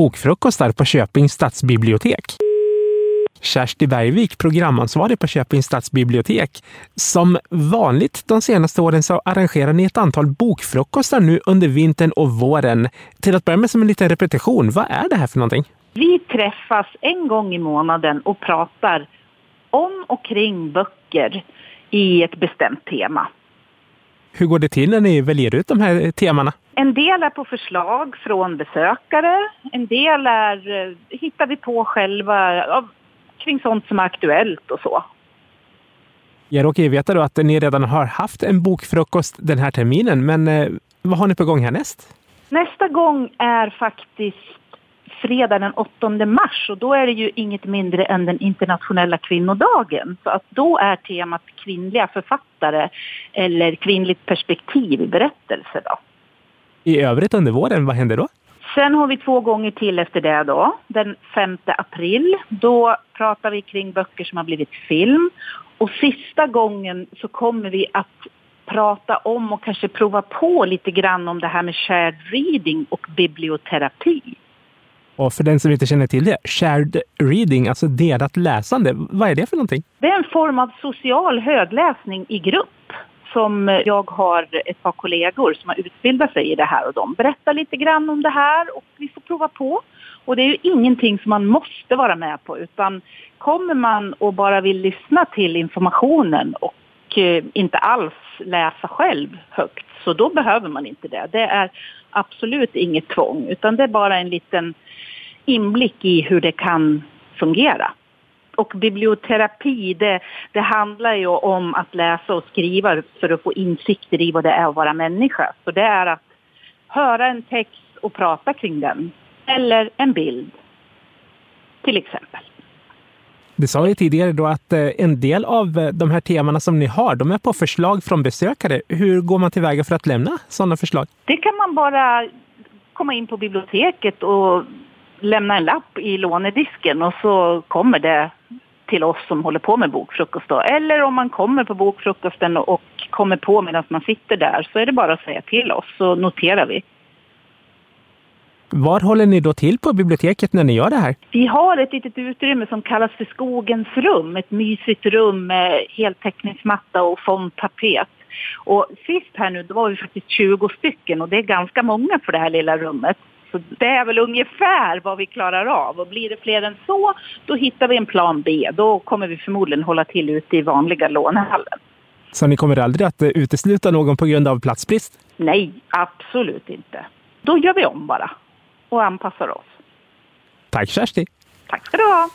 bokfrukostar på Köpings stadsbibliotek. Kersti Bergvik, programansvarig på Köpings stadsbibliotek. Som vanligt de senaste åren så arrangerar ni ett antal bokfrukostar nu under vintern och våren. Till att börja med som en liten repetition, vad är det här för någonting? Vi träffas en gång i månaden och pratar om och kring böcker i ett bestämt tema. Hur går det till när ni väljer ut de här temana? En del är på förslag från besökare. En del är, eh, hittar vi på själva kring sånt som är aktuellt och så. Jag råkar ju veta då att ni redan har haft en bokfrukost den här terminen, men eh, vad har ni på gång härnäst? Nästa gång är faktiskt fredag den 8 mars och då är det ju inget mindre än den internationella kvinnodagen. Så att då är temat kvinnliga författare eller kvinnligt perspektiv i berättelser. Då. I övrigt under våren, vad händer då? Sen har vi två gånger till efter det då. Den 5 april, då pratar vi kring böcker som har blivit film. Och sista gången så kommer vi att prata om och kanske prova på lite grann om det här med shared reading och biblioterapi. Och för den som inte känner till det, shared reading, alltså delat läsande, vad är det för någonting? Det är en form av social högläsning i grupp som jag har ett par kollegor som har utbildat sig i det här och de berättar lite grann om det här och vi får prova på. Och det är ju ingenting som man måste vara med på utan kommer man och bara vill lyssna till informationen och eh, inte alls läsa själv högt så då behöver man inte det. Det är absolut inget tvång utan det är bara en liten inblick i hur det kan fungera. Och biblioterapi, det, det handlar ju om att läsa och skriva för att få insikter i vad det är att vara människa. Så det är att höra en text och prata kring den. Eller en bild, till exempel. Du sa ju tidigare då att eh, en del av eh, de här temana som ni har, de är på förslag från besökare. Hur går man tillväga för att lämna sådana förslag? Det kan man bara komma in på biblioteket och lämna en lapp i lånedisken och så kommer det till oss som håller på med bokfrukost. Då. Eller om man kommer på bokfrukosten och kommer på medan man sitter där så är det bara att säga till oss så noterar vi. Var håller ni då till på biblioteket när ni gör det här? Vi har ett litet utrymme som kallas för Skogens rum. Ett mysigt rum med heltäckningsmatta och fondtapet. Och sist här nu, då var vi faktiskt 20 stycken och det är ganska många för det här lilla rummet. Så det är väl ungefär vad vi klarar av. Och blir det fler än så, då hittar vi en plan B. Då kommer vi förmodligen hålla till ute i vanliga lånehallen. Så ni kommer aldrig att eh, utesluta någon på grund av platsbrist? Nej, absolut inte. Då gör vi om bara och anpassar oss. Tack Kersti! Tack ska du ha!